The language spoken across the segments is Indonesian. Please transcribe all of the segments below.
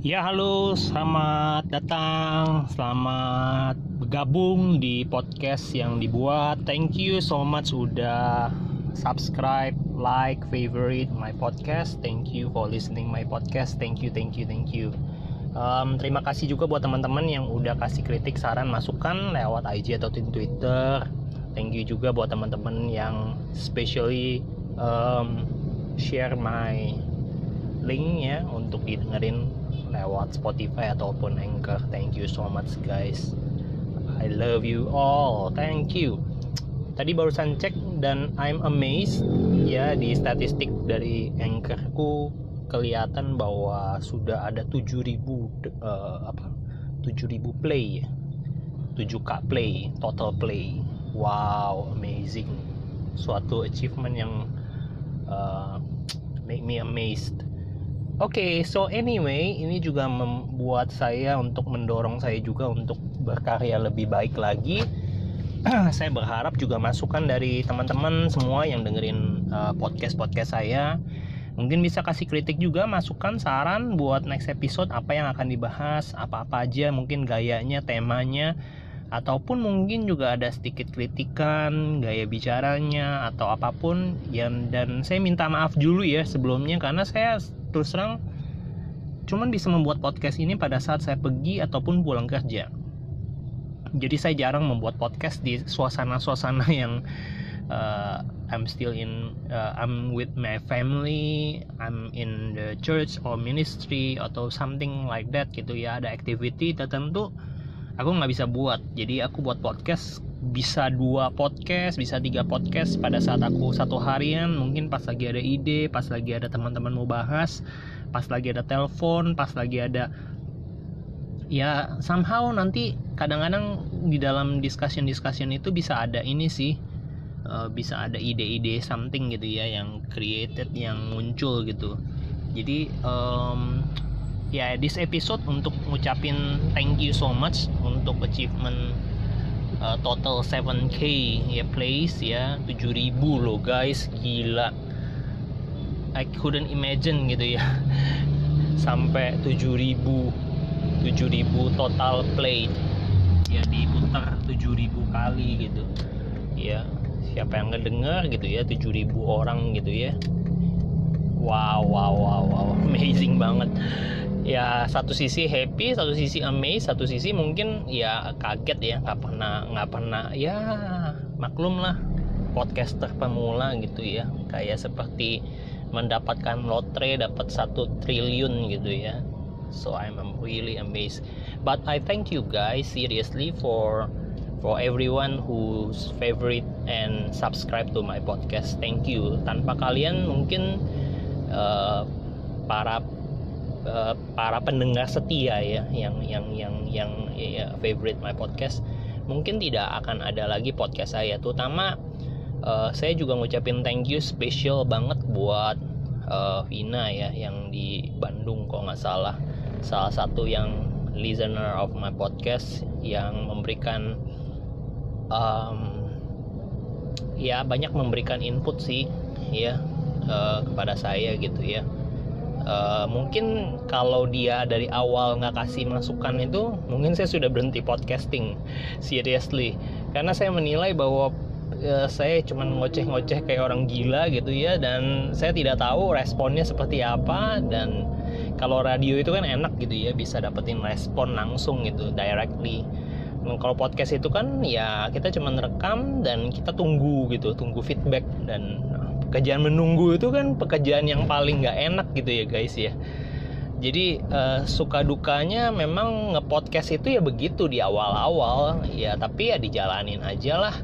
Ya halo, selamat datang, selamat bergabung di podcast yang dibuat. Thank you so much udah subscribe, like, favorite my podcast. Thank you for listening my podcast. Thank you, thank you, thank you. Um, terima kasih juga buat teman-teman yang udah kasih kritik, saran, masukan lewat IG atau Twitter. Thank you juga buat teman-teman yang especially um, share my link ya untuk didengerin lewat Spotify ataupun Anchor. Thank you so much guys. I love you all. Thank you. Tadi barusan cek dan I'm amazed ya di statistik dari Anchorku kelihatan bahwa sudah ada 7000 uh, apa 7000 play 7k play total play wow amazing suatu achievement yang uh, make me amazed Oke, okay, so anyway, ini juga membuat saya untuk mendorong saya juga untuk berkarya lebih baik lagi. saya berharap juga masukan dari teman-teman semua yang dengerin uh, podcast-podcast saya. Mungkin bisa kasih kritik juga, masukan, saran buat next episode apa yang akan dibahas, apa-apa aja, mungkin gayanya, temanya, ataupun mungkin juga ada sedikit kritikan, gaya bicaranya, atau apa pun. Yang dan saya minta maaf dulu ya sebelumnya karena saya terus terang cuman bisa membuat podcast ini pada saat saya pergi ataupun pulang kerja. Jadi saya jarang membuat podcast di suasana-suasana yang uh, I'm still in uh, I'm with my family I'm in the church or ministry atau something like that gitu ya. Ada activity tertentu aku nggak bisa buat. Jadi aku buat podcast bisa dua podcast, bisa tiga podcast pada saat aku satu harian. Mungkin pas lagi ada ide, pas lagi ada teman-teman mau bahas, pas lagi ada telepon, pas lagi ada ya somehow nanti kadang-kadang di dalam discussion discussion itu bisa ada ini sih uh, bisa ada ide-ide something gitu ya yang created yang muncul gitu. Jadi um, ya this episode untuk ngucapin thank you so much untuk achievement uh, total 7k ya place ya. 7000 loh guys. Gila. I couldn't imagine gitu ya. Sampai 7000 7000 total play ya diputar 7000 kali gitu. Ya siapa yang ngedenger gitu ya 7000 orang gitu ya. Wow wow wow wow. Amazing banget ya satu sisi happy satu sisi amazed satu sisi mungkin ya kaget ya nggak pernah nggak pernah ya maklum lah podcaster pemula gitu ya. Kayak seperti mendapatkan lotre dapat satu triliun gitu ya. So I'm really amazed. But I thank you guys seriously for for everyone who's favorite and subscribe to my podcast. Thank you. Tanpa kalian mungkin uh, para Eh, para pendengar setia ya yang yang yang yang ya, favorite my podcast mungkin tidak akan ada lagi podcast saya. Terutama uh, saya juga ngucapin thank you special banget buat uh, Vina ya yang di Bandung kok nggak salah. Salah satu yang listener of my podcast yang memberikan um, ya banyak memberikan input sih ya uh, kepada saya gitu ya uh, mungkin kalau dia dari awal nggak kasih masukan itu mungkin saya sudah berhenti podcasting. Seriously. Karena saya menilai bahwa uh, saya cuma ngoceh-ngoceh kayak orang gila gitu ya dan saya tidak tahu responnya seperti apa dan kalau radio itu kan enak gitu ya bisa dapetin respon langsung gitu directly. Nah, kalau podcast itu kan ya kita cuma rekam dan kita tunggu gitu tunggu feedback dan pekerjaan menunggu itu kan pekerjaan yang paling nggak enak gitu ya guys ya. Jadi uh, suka dukanya memang ngepodcast itu ya begitu di awal-awal. Ya tapi ya dijalanin aja lah.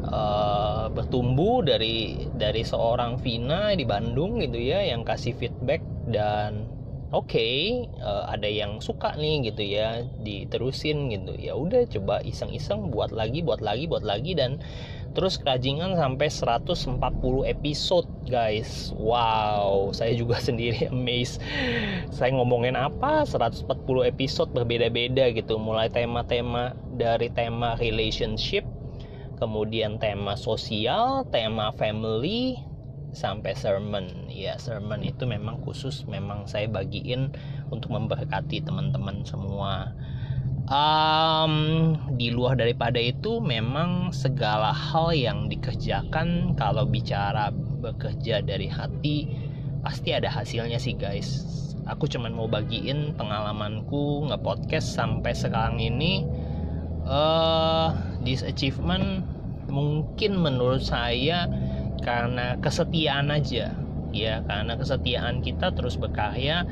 Uh, bertumbuh dari dari seorang Vina di Bandung gitu ya yang kasih feedback dan oke okay, uh, ada yang suka nih gitu ya diterusin gitu. Ya udah coba iseng-iseng buat lagi buat lagi buat lagi dan terus kerajingan sampai 140 episode guys. Wow saya juga sendiri amazed. Saya ngomongin apa? 140 episode berbeda-beda gitu. Mulai tema-tema dari tema relationship kemudian tema sosial tema family sampai sermon. Ya sermon itu memang khusus memang saya bagiin untuk memberkati teman-teman semua. Um, di luar daripada itu memang segala hal yang dikerjakan kalau bicara bekerja dari hati pasti ada hasilnya sih guys. Aku cuman mau bagiin pengalamanku nge-podcast sampai sekarang ini. Uh, this achievement mungkin menurut saya karena kesetiaan aja ya. Karena kesetiaan kita terus berkarya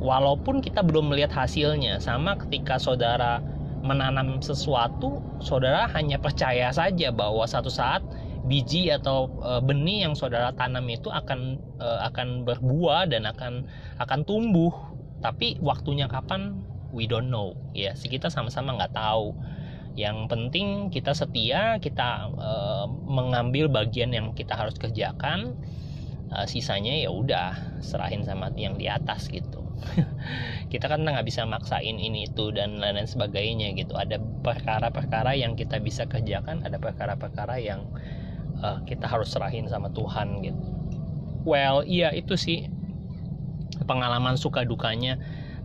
walaupun kita belum melihat hasilnya. Sama ketika saudara menanam sesuatu saudara hanya percaya saja bahwa satu saat biji atau e, benih yang saudara tanam itu akan e, akan berbuah dan akan akan tumbuh. Tapi waktunya kapan? We don't know. Ya kita sama-sama nggak tahu yang penting kita setia kita e, mengambil bagian yang kita harus kerjakan e, sisanya ya udah serahin sama yang di atas gitu. Kita kan nggak bisa maksain ini itu dan lain-lain sebagainya gitu. Ada perkara-perkara yang kita bisa kerjakan ada perkara-perkara yang uh, kita harus serahin sama Tuhan gitu. Well iya itu sih pengalaman suka dukanya.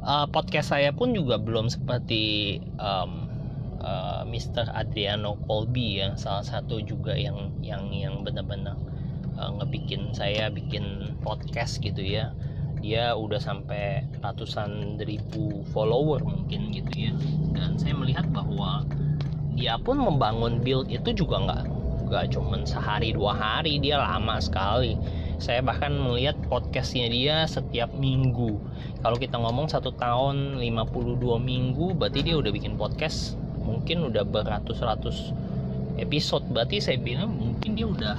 Podcast saya pun juga belum seperti um, uh, Mr. Adriano Colby ya salah satu juga yang yang yang benar-benar uh, ngebikin saya bikin podcast gitu ya. Dia udah sampai ratusan ribu follower mungkin gitu ya. Dan saya melihat bahwa dia pun membangun build itu juga nggak nggak cuman sehari dua hari dia lama sekali. Saya bahkan melihat podcastnya dia setiap minggu. Kalau kita ngomong satu tahun 52 minggu berarti dia udah bikin podcast mungkin udah beratus-ratus episode. Berarti saya bilang mungkin dia udah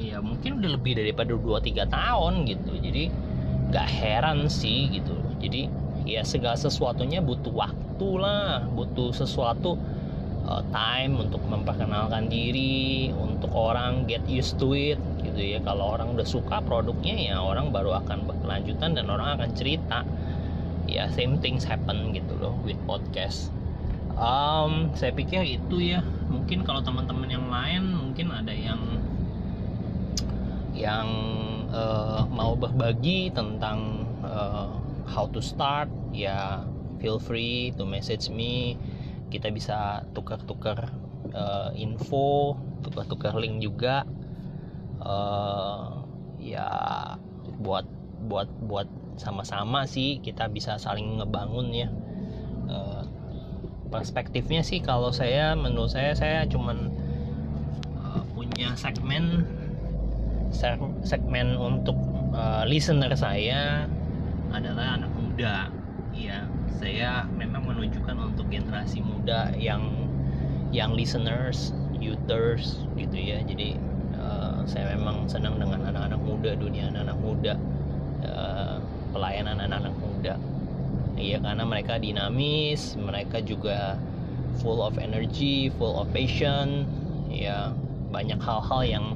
ya mungkin udah lebih daripada 2-3 tahun gitu. Jadi gak heran sih gitu. Jadi ya segala sesuatunya butuh waktu lah butuh sesuatu uh, time untuk memperkenalkan diri untuk orang get used to it gitu ya. Kalau orang udah suka produknya ya orang baru akan berkelanjutan dan orang akan cerita. Ya same things happen gitu loh with podcast um, saya pikir itu ya. Mungkin kalau teman-teman yang lain mungkin ada yang yang uh, mau berbagi tentang uh, how to start ya feel free to message me. Kita bisa tukar-tukar uh, info tukar-tukar link juga. Uh, ya buat buat buat sama-sama sih kita bisa saling ngebangun ya perspektifnya sih kalau saya menurut saya saya cuman uh, punya segmen segmen untuk uh, listener saya adalah anak muda. Ya saya memang menunjukkan untuk generasi muda yang yang listeners youters gitu ya. Jadi uh, saya memang senang dengan anak-anak muda dunia anak-anak muda uh, pelayanan anak-anak muda ya karena mereka dinamis mereka juga full of energy full of passion. Ya banyak hal-hal yang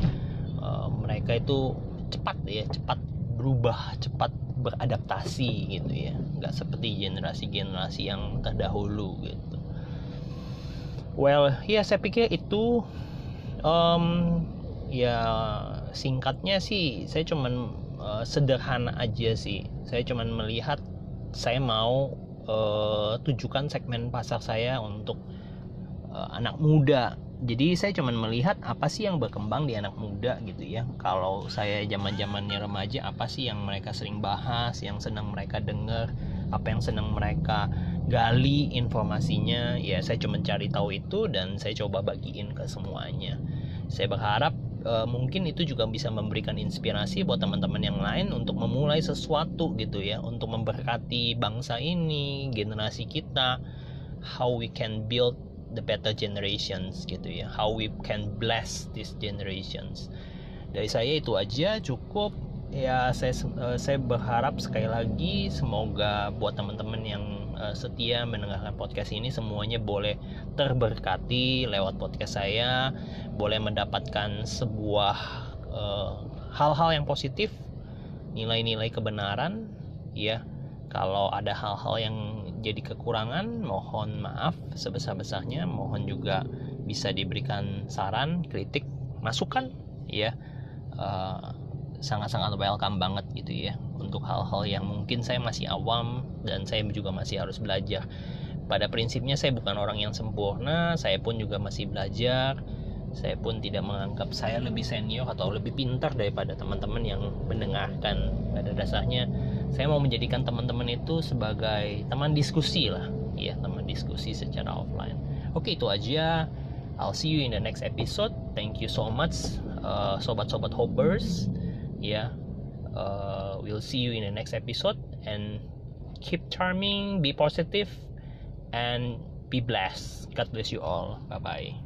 mereka itu cepat ya cepat berubah cepat beradaptasi gitu ya. Nggak seperti generasi-generasi yang terdahulu gitu. Well ya saya pikir itu um, ya singkatnya sih saya cuman uh, sederhana aja sih. Saya cuman melihat saya mau uh, tujukan segmen pasar saya untuk uh, anak muda. Jadi saya cuma melihat apa sih yang berkembang di anak muda gitu ya. Kalau saya zaman zamannya remaja apa sih yang mereka sering bahas yang senang mereka dengar apa yang senang mereka gali informasinya. Ya saya cuma cari tahu itu dan saya coba bagiin ke semuanya. Saya berharap e, mungkin itu juga bisa memberikan inspirasi buat teman-teman yang lain untuk memulai sesuatu gitu ya untuk memberkati bangsa ini generasi kita how we can build the better generations gitu ya how we can bless these generations. Dari saya itu aja cukup. Ya saya uh, saya berharap sekali lagi semoga buat teman-teman yang uh, setia mendengarkan podcast ini semuanya boleh terberkati lewat podcast saya boleh mendapatkan sebuah eh, hal-hal uh, yang positif nilai-nilai kebenaran ya. Kalau ada hal-hal yang jadi kekurangan mohon maaf sebesar-besarnya. Mohon juga bisa diberikan saran kritik masukan ya. Uh, sangat-sangat welcome banget gitu ya untuk hal-hal yang mungkin saya masih awam dan saya juga masih harus belajar. Pada prinsipnya saya bukan orang yang sempurna saya pun juga masih belajar. Saya pun tidak menganggap saya lebih senior atau lebih pintar daripada teman-teman yang mendengarkan. Pada dasarnya saya mau menjadikan teman-teman itu sebagai teman diskusi lah. Ya teman diskusi secara offline. Oke itu aja. I'll see you in the next episode. Thank you so much uh, sobat-sobat hoppers ya yeah. uh, we'll see you in the next episode. And keep charming be positive and be blessed. God bless you all. Bye bye